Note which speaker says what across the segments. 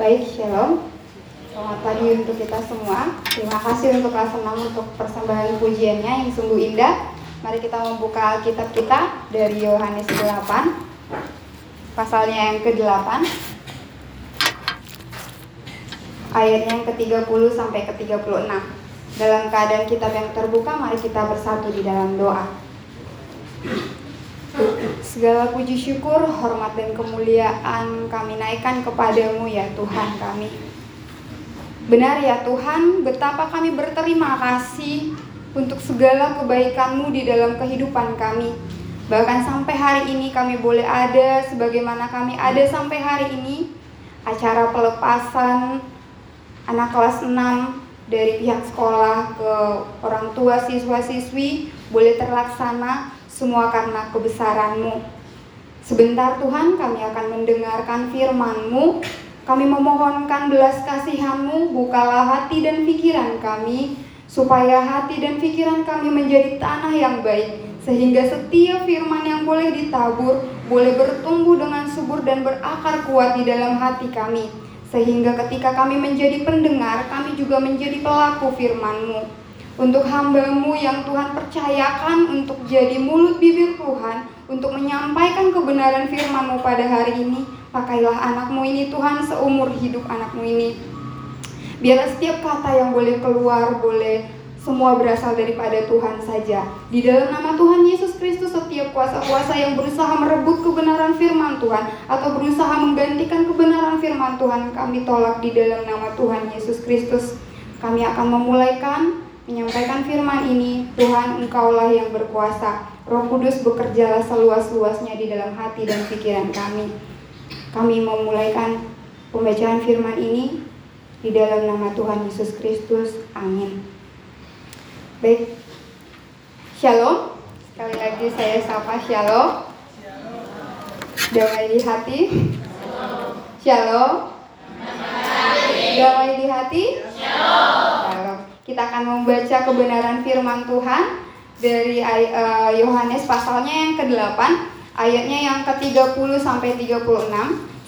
Speaker 1: Baik, Shalom. Selamat pagi untuk kita semua. Terima kasih untuk kelas 6 untuk persembahan pujiannya yang sungguh indah. Mari kita membuka Alkitab kita dari Yohanes 8, pasalnya yang ke-8, ayatnya yang ke-30 sampai ke-36. Dalam keadaan kitab yang terbuka, mari kita bersatu di dalam doa. Segala puji syukur, hormat dan kemuliaan kami naikkan kepadamu ya Tuhan kami. Benar ya Tuhan, betapa kami berterima kasih untuk segala kebaikanmu di dalam kehidupan kami. Bahkan sampai hari ini kami boleh ada sebagaimana kami ada sampai hari ini. Acara pelepasan anak kelas 6 dari pihak sekolah ke orang tua siswa-siswi boleh terlaksana semua karena kebesaranmu. Sebentar Tuhan kami akan mendengarkan firman-Mu. Kami memohonkan belas kasihan-Mu, bukalah hati dan pikiran kami, supaya hati dan pikiran kami menjadi tanah yang baik, sehingga setiap firman yang boleh ditabur, boleh bertumbuh dengan subur dan berakar kuat di dalam hati kami. Sehingga ketika kami menjadi pendengar, kami juga menjadi pelaku firman-Mu untuk hambamu yang Tuhan percayakan untuk jadi mulut bibir Tuhan, untuk menyampaikan kebenaran firmanmu pada hari ini. Pakailah anakmu ini Tuhan seumur hidup anakmu ini. Biar setiap kata yang boleh keluar, boleh semua berasal daripada Tuhan saja. Di dalam nama Tuhan Yesus Kristus, setiap kuasa-kuasa yang berusaha merebut kebenaran firman Tuhan atau berusaha menggantikan kebenaran firman Tuhan, kami tolak di dalam nama Tuhan Yesus Kristus. Kami akan memulaikan menyampaikan firman ini, Tuhan Engkaulah yang berkuasa. Roh Kudus bekerjalah seluas-luasnya di dalam hati dan pikiran kami. Kami memulaikan pembacaan firman ini di dalam nama Tuhan Yesus Kristus. Amin. Baik. Shalom. Sekali lagi saya sapa Shalom. Damai di hati. Shalom. Damai di hati. Shalom. Kita akan membaca kebenaran firman Tuhan dari eh, Yohanes pasalnya yang ke-8, ayatnya yang ke-30 sampai 36.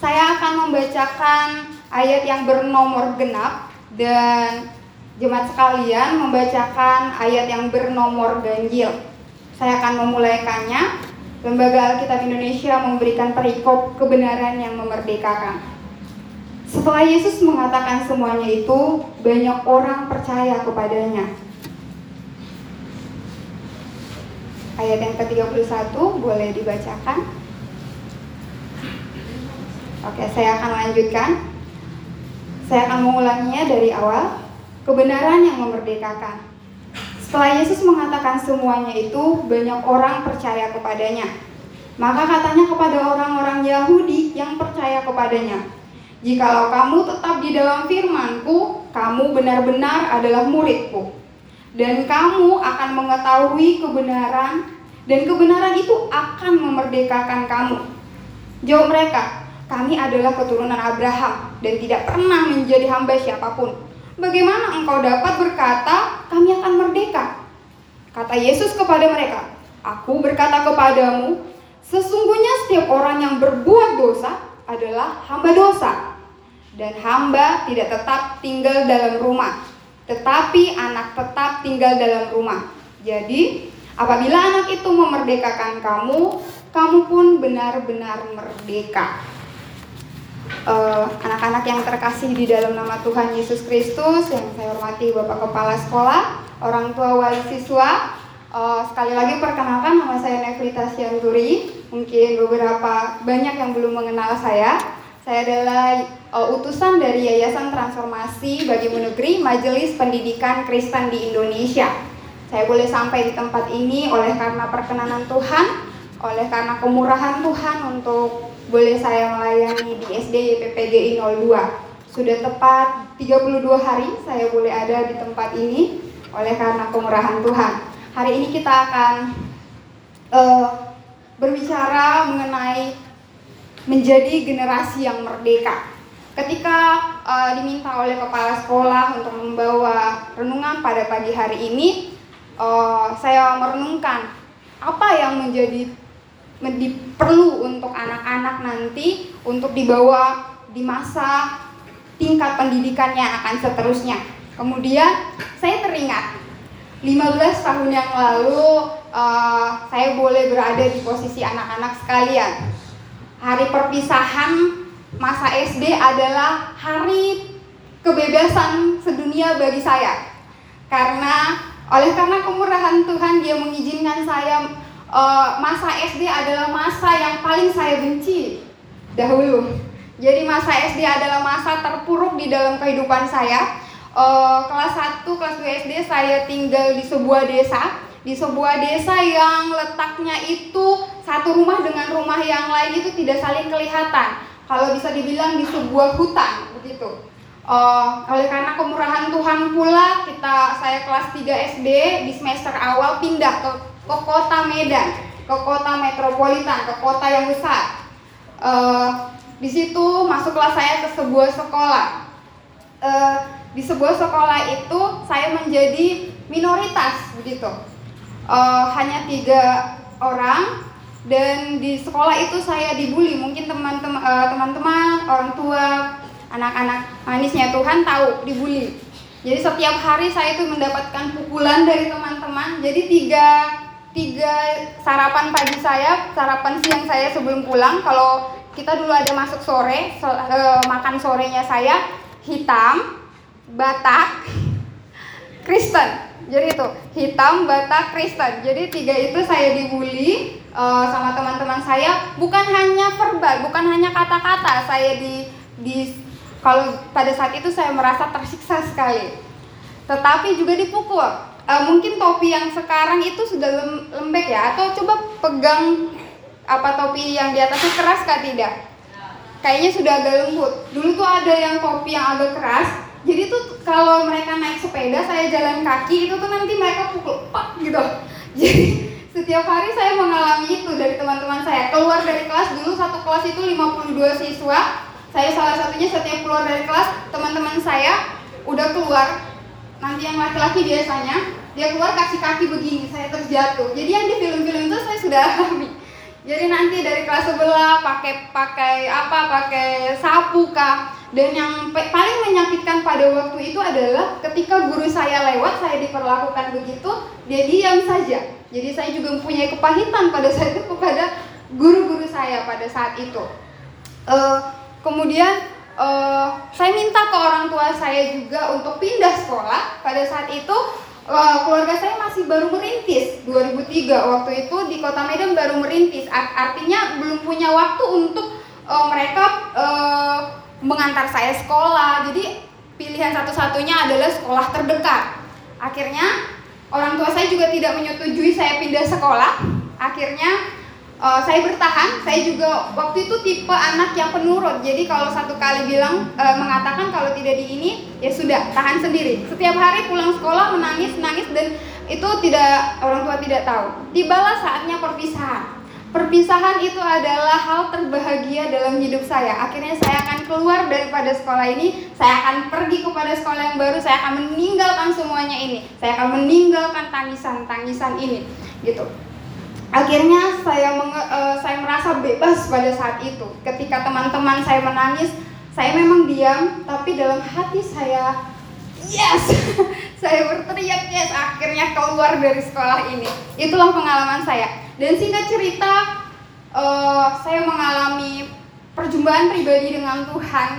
Speaker 1: Saya akan membacakan ayat yang bernomor genap dan jemaat sekalian membacakan ayat yang bernomor ganjil. Saya akan memulaikannya. Lembaga Alkitab Indonesia memberikan perikop kebenaran yang memerdekakan. Setelah Yesus mengatakan semuanya itu, banyak orang percaya kepadanya. Ayat yang ke-31 boleh dibacakan. Oke, saya akan lanjutkan. Saya akan mengulanginya dari awal. Kebenaran yang memerdekakan. Setelah Yesus mengatakan semuanya itu, banyak orang percaya kepadanya. Maka katanya kepada orang-orang Yahudi yang percaya kepadanya, Jikalau kamu tetap di dalam firmanku, kamu benar-benar adalah muridku. Dan kamu akan mengetahui kebenaran, dan kebenaran itu akan memerdekakan kamu. Jawab mereka, kami adalah keturunan Abraham dan tidak pernah menjadi hamba siapa pun. Bagaimana engkau dapat berkata, kami akan merdeka? Kata Yesus kepada mereka, Aku berkata kepadamu, sesungguhnya setiap orang yang berbuat dosa adalah hamba dosa dan hamba tidak tetap tinggal dalam rumah, tetapi anak tetap tinggal dalam rumah. Jadi, apabila anak itu memerdekakan kamu, kamu pun benar-benar merdeka. Eh, anak-anak uh, yang terkasih di dalam nama Tuhan Yesus Kristus yang saya hormati Bapak Kepala Sekolah, orang tua wali siswa, uh, sekali lagi perkenalkan nama saya Nevita Sianturi. Mungkin beberapa banyak yang belum mengenal saya. Saya adalah uh, utusan dari Yayasan Transformasi Bagi Negeri Majelis Pendidikan Kristen di Indonesia. Saya boleh sampai di tempat ini oleh karena perkenanan Tuhan, oleh karena kemurahan Tuhan untuk boleh saya melayani di SD YPPGI 02. Sudah tepat 32 hari saya boleh ada di tempat ini oleh karena kemurahan Tuhan. Hari ini kita akan uh, berbicara mengenai menjadi generasi yang merdeka. Ketika uh, diminta oleh kepala sekolah untuk membawa renungan pada pagi hari ini, uh, saya merenungkan apa yang menjadi perlu untuk anak-anak nanti untuk dibawa di masa tingkat pendidikannya akan seterusnya. Kemudian saya teringat 15 tahun yang lalu uh, saya boleh berada di posisi anak-anak sekalian. Hari perpisahan masa SD adalah hari kebebasan sedunia bagi saya. Karena oleh karena kemurahan Tuhan dia mengizinkan saya uh, masa SD adalah masa yang paling saya benci dahulu. Jadi masa SD adalah masa terpuruk di dalam kehidupan saya uh, kelas 1, kelas 2 SD saya tinggal di sebuah desa di sebuah desa yang letaknya itu satu rumah dengan rumah yang lain itu tidak saling kelihatan. Kalau bisa dibilang di sebuah hutan begitu. Uh, oleh karena kemurahan Tuhan pula kita saya kelas 3 SD di semester awal pindah ke, ke kota Medan ke kota metropolitan ke kota yang besar. Uh, di situ masuklah saya ke sebuah sekolah. Uh, di sebuah sekolah itu saya menjadi minoritas begitu. Uh, hanya tiga orang dan di sekolah itu saya dibully. Mungkin teman-teman uh, teman-teman orang tua anak-anak manisnya Tuhan tahu dibully. Jadi setiap hari saya itu mendapatkan pukulan dari teman-teman. Jadi tiga tiga sarapan pagi saya sarapan siang saya sebelum pulang kalau kita dulu ada masuk sore so, uh, makan sorenya saya hitam Batak, Kristen. Jadi itu hitam, Batak, Kristen. Jadi tiga itu saya dibully uh, sama teman-teman saya. Bukan hanya verbal, bukan hanya kata-kata. Saya di di kalau pada saat itu saya merasa tersiksa sekali. Tetapi juga dipukul. Uh, mungkin topi yang sekarang itu sudah lembek ya atau coba pegang apa topi yang di atasnya keras kah tidak? Kayaknya sudah agak lembut. Dulu tuh ada yang topi yang agak keras, jadi tuh kalau mereka naik sepeda saya jalan kaki itu tuh nanti mereka pukul pak gitu. Jadi setiap hari saya mengalami itu dari teman-teman saya. Keluar dari kelas dulu satu kelas itu 52 siswa. Saya salah satunya setiap keluar dari kelas teman-teman saya udah keluar. Nanti yang laki-laki biasanya dia keluar kasih kaki begini saya terjatuh jadi yang di film-film itu saya sudah alami. Jadi nanti dari kelas sebelah pakai pakai apa pakai sapu kah dan yang paling menyakitkan pada waktu itu adalah ketika guru saya lewat, saya diperlakukan begitu, dia diam saja. Jadi saya juga mempunyai kepahitan pada saat itu kepada guru-guru saya pada saat itu. Uh, kemudian uh, saya minta ke orang tua saya juga untuk pindah sekolah. Pada saat itu uh, keluarga saya masih baru merintis 2003 waktu itu di kota Medan baru merintis. Artinya belum punya waktu untuk uh, mereka uh, mengantar saya sekolah. Jadi pilihan satu-satunya adalah sekolah terdekat. Akhirnya orang tua saya juga tidak menyetujui saya pindah sekolah. Akhirnya uh, saya bertahan. Saya juga waktu itu tipe anak yang penurut. Jadi kalau satu kali bilang uh, mengatakan kalau tidak di ini ya sudah tahan sendiri. Setiap hari pulang sekolah menangis nangis dan itu tidak orang tua tidak tahu. Tibalah saatnya perpisahan. Perpisahan itu adalah hal terbahagia dalam hidup saya. Akhirnya saya akan keluar daripada sekolah ini, saya akan pergi kepada sekolah yang baru, saya akan meninggalkan semuanya ini. Saya akan meninggalkan tangisan-tangisan ini, gitu. Akhirnya saya menge, uh, saya merasa bebas pada saat itu. Ketika teman-teman saya menangis, saya memang diam, tapi dalam hati saya yes, saya berteriak yes. Akhirnya keluar dari sekolah ini. Itulah pengalaman saya dan singkat cerita, uh, saya mengalami perjumpaan pribadi dengan Tuhan.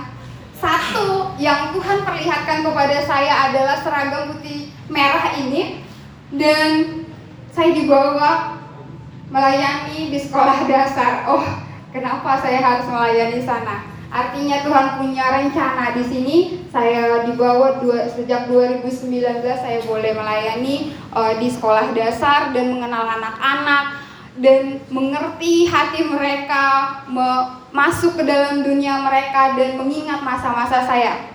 Speaker 1: Satu yang Tuhan perlihatkan kepada saya adalah seragam putih merah ini dan saya dibawa melayani di sekolah dasar. Oh, kenapa saya harus melayani sana? Artinya Tuhan punya rencana di sini. Saya dibawa dua, sejak 2019 saya boleh melayani uh, di sekolah dasar dan mengenal anak-anak dan mengerti hati mereka, masuk ke dalam dunia mereka dan mengingat masa-masa saya.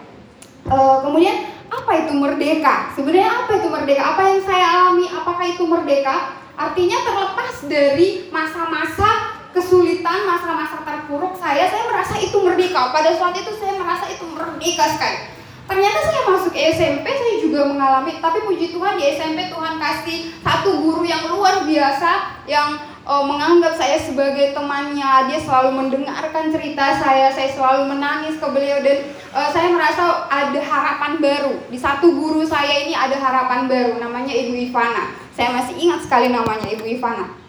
Speaker 1: Uh, kemudian apa itu merdeka? Sebenarnya apa itu merdeka? Apa yang saya alami? Apakah itu merdeka? Artinya terlepas dari masa-masa kesulitan, masa-masa terpuruk saya, saya merasa itu merdeka. Pada saat itu saya merasa itu merdeka sekali. Ternyata saya masuk SMP saya juga mengalami, tapi puji Tuhan di SMP Tuhan kasih satu guru yang luar biasa yang uh, menganggap saya sebagai temannya. Dia selalu mendengarkan cerita saya, saya selalu menangis ke beliau dan uh, saya merasa ada harapan baru. Di satu guru saya ini ada harapan baru, namanya Ibu Ivana. Saya masih ingat sekali namanya Ibu Ivana.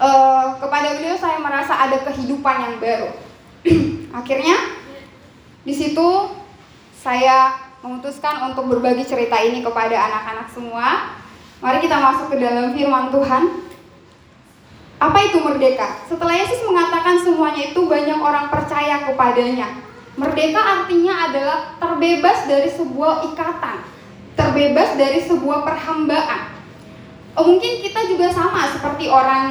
Speaker 1: Uh, kepada beliau saya merasa ada kehidupan yang baru. Akhirnya di situ saya memutuskan untuk berbagi cerita ini kepada anak-anak semua. Mari kita masuk ke dalam firman Tuhan. Apa itu merdeka? Setelah Yesus mengatakan semuanya itu banyak orang percaya kepadanya. Merdeka artinya adalah terbebas dari sebuah ikatan, terbebas dari sebuah perhambaan. Oh, mungkin kita juga sama seperti orang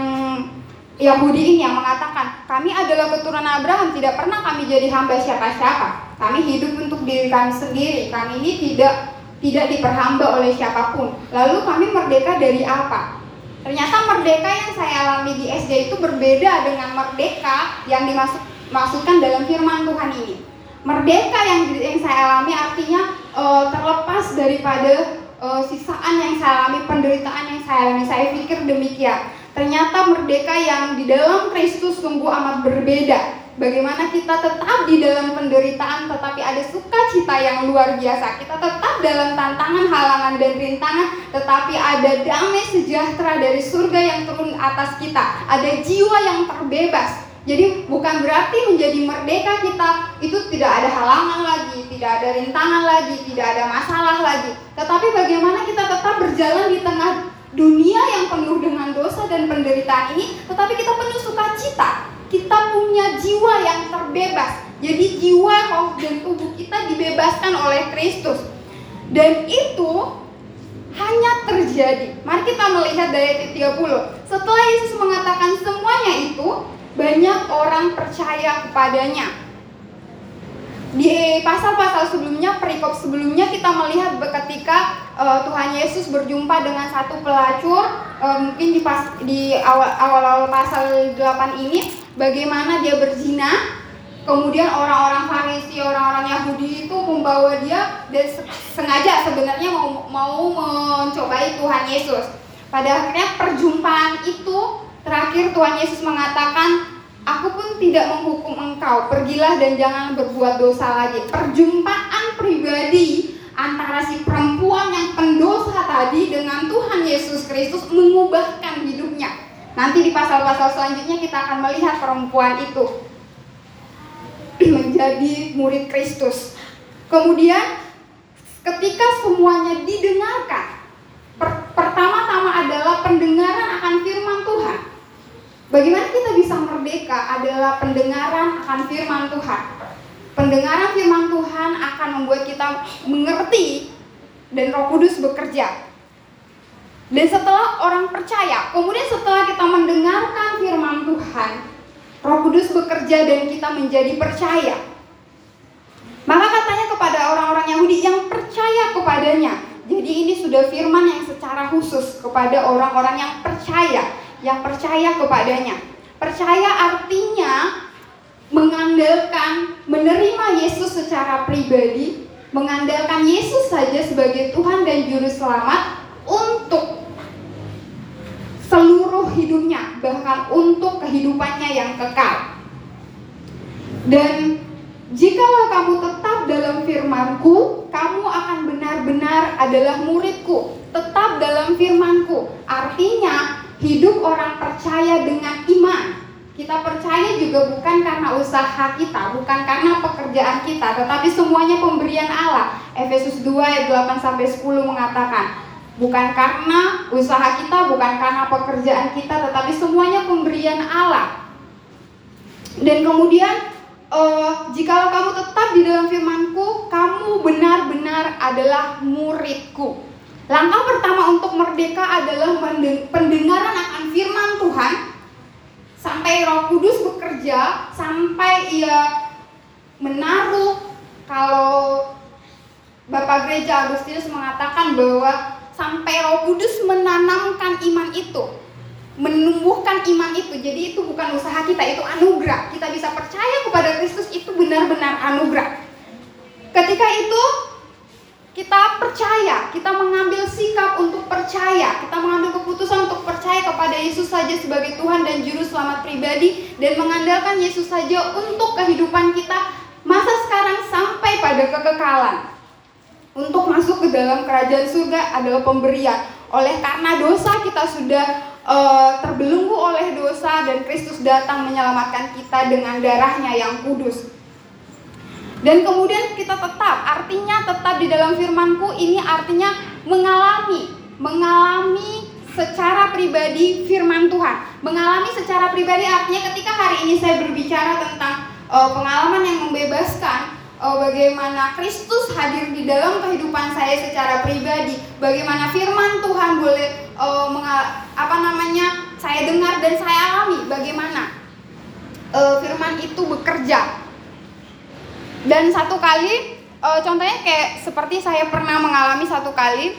Speaker 1: Yahudi ini yang mengatakan, kami adalah keturunan Abraham, tidak pernah kami jadi hamba siapa-siapa. Kami hidup untuk diri kami sendiri. Kami ini tidak tidak diperhamba oleh siapa pun. Lalu kami merdeka dari apa? Ternyata merdeka yang saya alami di SD itu berbeda dengan merdeka yang dimaksudkan dalam firman Tuhan ini. Merdeka yang yang saya alami artinya uh, terlepas daripada uh, sisaan yang saya alami, penderitaan yang saya alami. Saya pikir demikian. Ternyata merdeka yang di dalam Kristus sungguh amat berbeda bagaimana kita tetap di dalam penderitaan tetapi ada sukacita yang luar biasa. Kita tetap dalam tantangan, halangan dan rintangan tetapi ada damai sejahtera dari surga yang turun atas kita. Ada jiwa yang terbebas. Jadi bukan berarti menjadi merdeka kita itu tidak ada halangan lagi, tidak ada rintangan lagi, tidak ada masalah lagi. Tetapi bagaimana kita tetap berjalan di tengah dunia yang penuh dengan dosa dan penderitaan ini, tetapi kita penuh sukacita kita punya jiwa yang terbebas. Jadi jiwa, roh, dan tubuh kita dibebaskan oleh Kristus. Dan itu hanya terjadi. Mari kita melihat dari ayat 30. Setelah Yesus mengatakan semuanya itu, banyak orang percaya kepadanya di pasal-pasal sebelumnya, perikop sebelumnya kita melihat ketika uh, Tuhan Yesus berjumpa dengan satu pelacur, uh, mungkin di pas di awal-awal pasal 8 ini, bagaimana dia berzina, kemudian orang-orang Farisi, orang-orang Yahudi itu membawa dia dan sengaja sebenarnya mau mau mencobai Tuhan Yesus. Pada akhirnya perjumpaan itu terakhir Tuhan Yesus mengatakan Aku pun tidak menghukum engkau, pergilah dan jangan berbuat dosa lagi. Perjumpaan pribadi antara si perempuan yang pendosa tadi dengan Tuhan Yesus Kristus mengubahkan hidupnya. Nanti di pasal-pasal selanjutnya kita akan melihat perempuan itu menjadi murid Kristus. Kemudian ketika semuanya didengarkan, pertama-tama adalah pendengaran. Bagaimana kita bisa merdeka adalah pendengaran akan firman Tuhan. Pendengaran firman Tuhan akan membuat kita mengerti dan Roh Kudus bekerja. Dan setelah orang percaya, kemudian setelah kita mendengarkan firman Tuhan, Roh Kudus bekerja dan kita menjadi percaya. Maka katanya kepada orang-orang Yahudi yang percaya kepadanya. Jadi ini sudah firman yang secara khusus kepada orang-orang yang percaya yang percaya kepadanya. Percaya artinya mengandalkan, menerima Yesus secara pribadi, mengandalkan Yesus saja sebagai Tuhan dan Juru Selamat untuk seluruh hidupnya, bahkan untuk kehidupannya yang kekal. Dan jikalau kamu tetap dalam firmanku, kamu akan benar-benar adalah muridku. Tetap dalam firmanku. Artinya, hidup orang percaya dengan iman. Kita percaya juga bukan karena usaha kita, bukan karena pekerjaan kita, tetapi semuanya pemberian Allah. Efesus 2 ayat 8 sampai 10 mengatakan, bukan karena usaha kita, bukan karena pekerjaan kita, tetapi semuanya pemberian Allah. Dan kemudian uh, jikalau kamu tetap di dalam firmanku, kamu benar-benar adalah muridku. Langkah pertama untuk merdeka adalah pendengaran akan firman Tuhan sampai Roh Kudus bekerja, sampai ia menaruh kalau Bapak Gereja Agustinus mengatakan bahwa sampai Roh Kudus menanamkan iman itu, menumbuhkan iman itu. Jadi itu bukan usaha kita, itu anugerah. Kita bisa percaya kepada Kristus itu benar-benar anugerah. Ketika itu kita percaya, kita mengambil sikap untuk percaya, kita mengambil keputusan untuk percaya kepada Yesus saja sebagai Tuhan dan Juru Selamat pribadi dan mengandalkan Yesus saja untuk kehidupan kita masa sekarang sampai pada kekekalan. Untuk masuk ke dalam kerajaan surga adalah pemberian. Oleh karena dosa kita sudah uh, terbelenggu oleh dosa dan Kristus datang menyelamatkan kita dengan darahnya yang kudus. Dan kemudian kita tetap, artinya tetap di dalam firmanku ini artinya mengalami, mengalami secara pribadi firman Tuhan. Mengalami secara pribadi artinya ketika hari ini saya berbicara tentang uh, pengalaman yang membebaskan, uh, bagaimana Kristus hadir di dalam kehidupan saya secara pribadi, bagaimana firman Tuhan boleh uh, apa namanya saya dengar dan saya alami, bagaimana uh, firman itu bekerja dan satu kali uh, contohnya kayak seperti saya pernah mengalami satu kali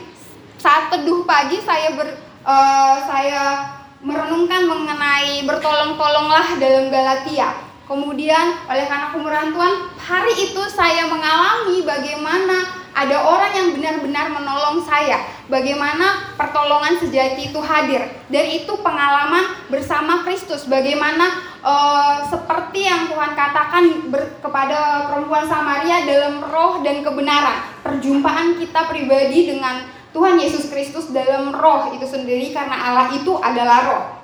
Speaker 1: saat teduh pagi saya ber uh, saya merenungkan mengenai bertolong-tolonglah dalam Galatia. Kemudian oleh karena kemurahan Tuhan, hari itu saya mengalami bagaimana ada orang yang benar-benar menolong saya. Bagaimana pertolongan sejati itu hadir dan itu pengalaman bersama Kristus. Bagaimana uh, seperti yang Tuhan katakan ber, kepada perempuan Samaria dalam roh dan kebenaran. Perjumpaan kita pribadi dengan Tuhan Yesus Kristus dalam roh itu sendiri karena Allah itu adalah roh.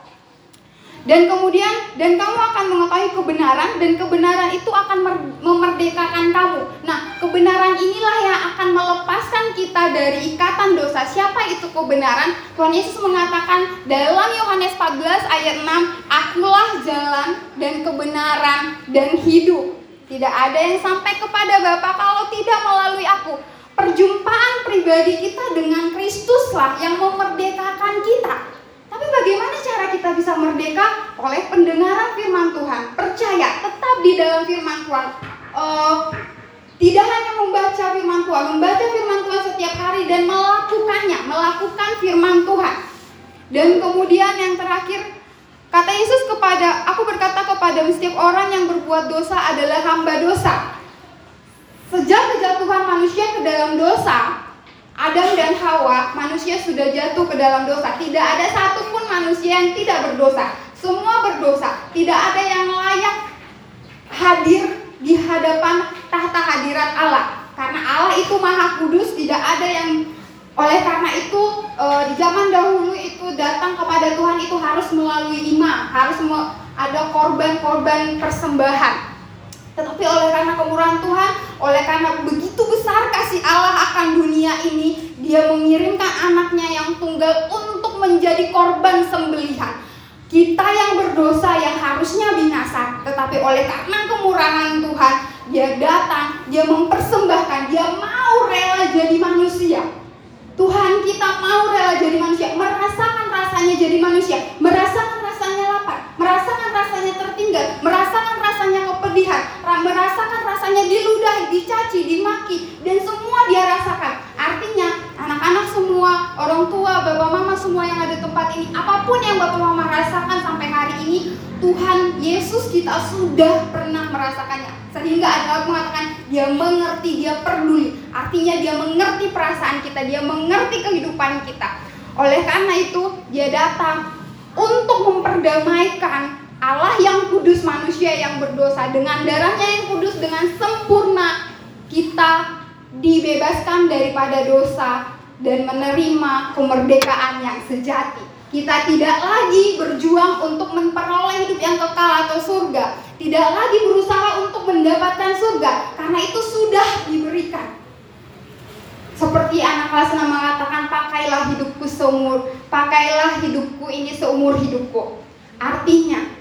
Speaker 1: Dan kemudian dan kamu akan mengetahui kebenaran dan kebenaran itu akan memerdekakan kamu. Nah, kebenaran inilah yang akan melepaskan kita dari ikatan dosa. Siapa itu kebenaran? Tuhan Yesus mengatakan dalam Yohanes 14 ayat 6, "Akulah jalan dan kebenaran dan hidup." Tidak ada yang sampai kepada Bapa kalau tidak melalui aku. Perjumpaan pribadi kita dengan Kristuslah yang memerdekakan kita. Tapi bagaimana cara kita bisa merdeka? Oleh pendengaran firman Tuhan, percaya tetap di dalam firman Tuhan. Uh, tidak hanya membaca firman Tuhan, membaca firman Tuhan setiap hari dan melakukannya, melakukan firman Tuhan. Dan kemudian yang terakhir, kata Yesus kepada, aku berkata kepada setiap orang yang berbuat dosa adalah hamba dosa. Sejak kejatuhan manusia ke dalam dosa, Adam dan Hawa, manusia sudah jatuh ke dalam dosa. Tidak ada satupun manusia yang tidak berdosa. Semua berdosa. Tidak ada yang layak hadir di hadapan tahta hadirat Allah. Karena Allah itu maha kudus, tidak ada yang oleh karena itu e, di zaman dahulu itu datang kepada Tuhan itu harus melalui imam, harus ada korban-korban persembahan. Tetapi oleh karena kemurahan Tuhan, oleh karena begitu besar kasih Allah akan dunia ini, Dia mengirimkan anaknya yang tunggal untuk menjadi korban sembelihan. Kita yang berdosa yang harusnya binasa, tetapi oleh karena kemurahan Tuhan, Dia datang, Dia mempersembahkan, Dia mau rela jadi manusia. Tuhan kita mau rela jadi manusia, merasakan rasanya jadi manusia, merasakan rasanya lapar, merasakan rasanya tertinggal, merasakan rasanya kepedihan, merasakan rasanya diludahi, dicaci, dimaki, dan semua dia rasakan. Artinya, anak-anak semua, orang tua, bapak mama semua yang ada di tempat ini, apa pun yang bapak mama rasakan sampai hari ini, Tuhan Yesus kita sudah pernah merasakannya. Sehingga ada mengatakan dia mengerti, dia peduli. Artinya dia mengerti perasaan kita, dia mengerti kehidupan kita. Oleh karena itu, dia datang untuk memperdamaikan Allah yang kudus manusia yang berdosa dengan darahnya yang kudus dengan sempurna kita dibebaskan daripada dosa dan menerima kemerdekaan yang sejati. Kita tidak lagi berjuang untuk memperoleh hidup yang kekal atau surga, tidak lagi berusaha untuk mendapatkan surga karena itu sudah diberikan. Seperti anak kelas 6 mengatakan, pakailah hidupku seumur, pakailah hidupku ini seumur hidupku. Artinya,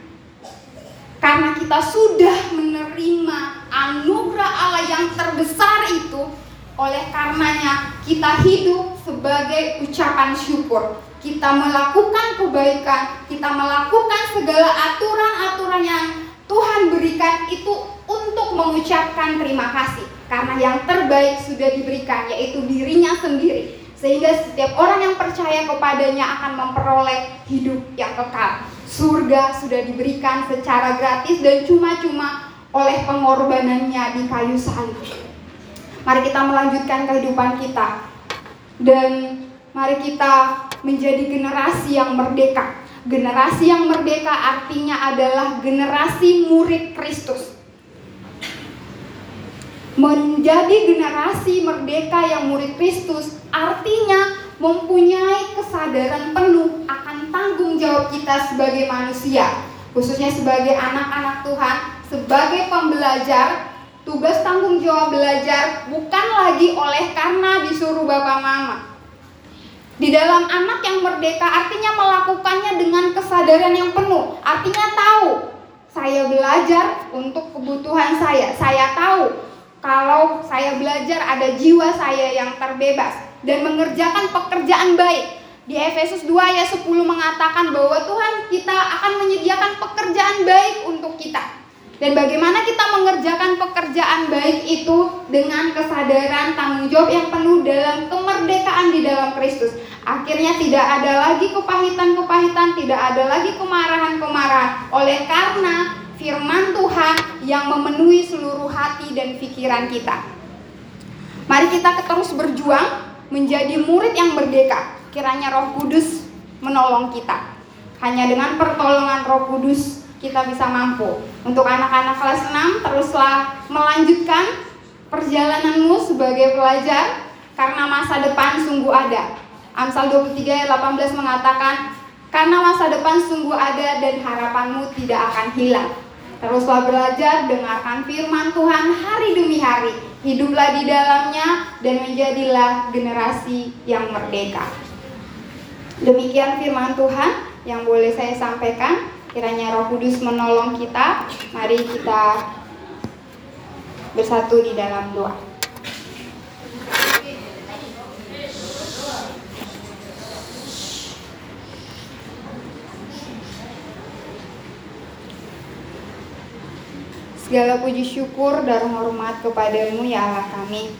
Speaker 1: karena kita sudah menerima anugerah Allah yang terbesar itu, oleh karenanya kita hidup sebagai ucapan syukur. Kita melakukan kebaikan, kita melakukan segala aturan-aturan yang Tuhan berikan itu untuk mengucapkan terima kasih. Karena yang terbaik sudah diberikan, yaitu dirinya sendiri. Sehingga setiap orang yang percaya kepadanya akan memperoleh hidup yang kekal surga sudah diberikan secara gratis dan cuma-cuma oleh pengorbanannya di kayu salib. Mari kita melanjutkan kehidupan kita dan mari kita menjadi generasi yang merdeka. Generasi yang merdeka artinya adalah generasi murid Kristus. Menjadi generasi merdeka yang murid Kristus artinya mempunyai kesadaran penuh akan tanggung jawab kita sebagai manusia, khususnya sebagai anak-anak Tuhan, sebagai pembelajar, tugas tanggung jawab belajar bukan lagi oleh karena disuruh bapak mama, di dalam anak yang merdeka artinya melakukannya dengan kesadaran yang penuh. Artinya tahu saya belajar untuk kebutuhan saya. Saya tahu kalau saya belajar ada jiwa saya yang terbebas dan mengerjakan pekerjaan baik. Di Efesus 2 ayat 10 mengatakan bahwa Tuhan kita akan menyediakan pekerjaan baik untuk kita. Dan bagaimana kita mengerjakan pekerjaan baik itu dengan kesadaran tanggung jawab yang penuh dalam kemerdekaan di dalam Kristus. Akhirnya tidak ada lagi kepahitan-kepahitan, tidak ada lagi kemarahan-kemarahan. Oleh karena firman Tuhan yang memenuhi seluruh hati dan pikiran kita. Mari kita terus berjuang menjadi murid yang merdeka. Kiranya Roh Kudus menolong kita. Hanya dengan pertolongan Roh Kudus kita bisa mampu. Untuk anak-anak kelas 6 teruslah melanjutkan perjalananmu sebagai pelajar karena masa depan sungguh ada. Amsal 23 ayat 18 mengatakan, karena masa depan sungguh ada dan harapanmu tidak akan hilang. Teruslah belajar, dengarkan firman Tuhan hari demi hari. Hiduplah di dalamnya dan menjadilah generasi yang merdeka. Demikian firman Tuhan yang boleh saya sampaikan. Kiranya Roh Kudus menolong kita. Mari kita bersatu di dalam doa. Segala puji syukur dan hormat kepadamu ya Allah kami.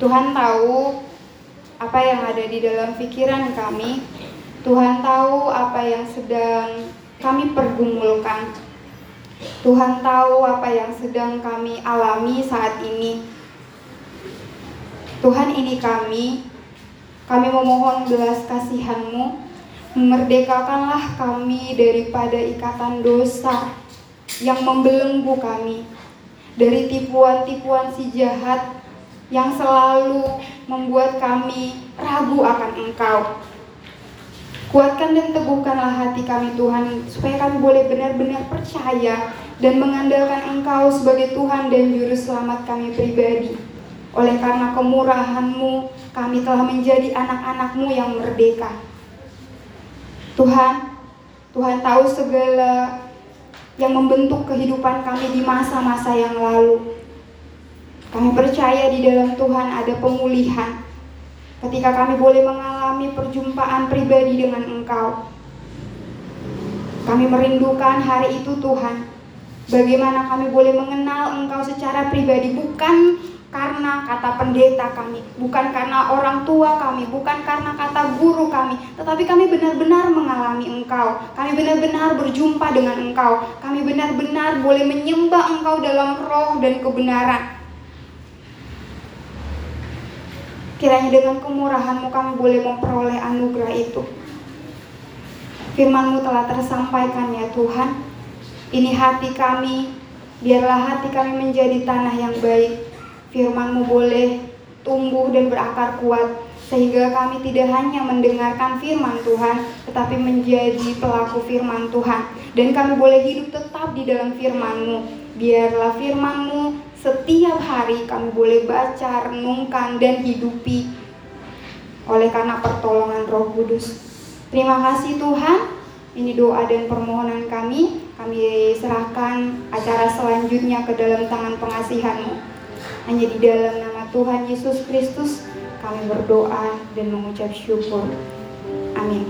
Speaker 1: Tuhan tahu apa yang ada di dalam pikiran kami. Tuhan tahu apa yang sedang kami pergumulkan. Tuhan tahu apa yang sedang kami alami saat ini. Tuhan ini kami, kami memohon belas kasihanmu, memerdekakanlah kami daripada ikatan dosa yang membelenggu kami, dari tipuan-tipuan si jahat yang selalu membuat kami ragu akan engkau. Kuatkan dan teguhkanlah hati kami Tuhan supaya kami boleh benar-benar percaya dan mengandalkan Engkau sebagai Tuhan dan Juru Selamat kami pribadi. Oleh karena kemurahan-Mu, kami telah menjadi anak-anak-Mu yang merdeka. Tuhan, Tuhan tahu segala yang membentuk kehidupan kami di masa-masa yang lalu. Kami percaya di dalam Tuhan ada pemulihan, ketika kami boleh mengalami perjumpaan pribadi dengan Engkau. Kami merindukan hari itu Tuhan. Bagaimana kami boleh mengenal Engkau secara pribadi bukan karena kata pendeta kami, bukan karena orang tua kami, bukan karena kata guru kami, tetapi kami benar-benar mengalami Engkau. Kami benar-benar berjumpa dengan Engkau. Kami benar-benar boleh menyembah Engkau dalam roh dan kebenaran. Kiranya dengan kemurahanmu kami boleh memperoleh anugerah itu. Firmanmu telah tersampaikan ya Tuhan. Ini hati kami, biarlah hati kami menjadi tanah yang baik. Firmanmu boleh tumbuh dan berakar kuat sehingga kami tidak hanya mendengarkan firman Tuhan, tetapi menjadi pelaku firman Tuhan. Dan kami boleh hidup tetap di dalam firman-Mu. Biarlah firman-Mu setiap hari kami boleh baca, renungkan, dan hidupi oleh karena pertolongan roh kudus. Terima kasih Tuhan, ini doa dan permohonan kami. Kami serahkan acara selanjutnya ke dalam tangan pengasihanmu. Hanya di dalam nama Tuhan Yesus Kristus kami berdoa dan mengucap syukur. Amin.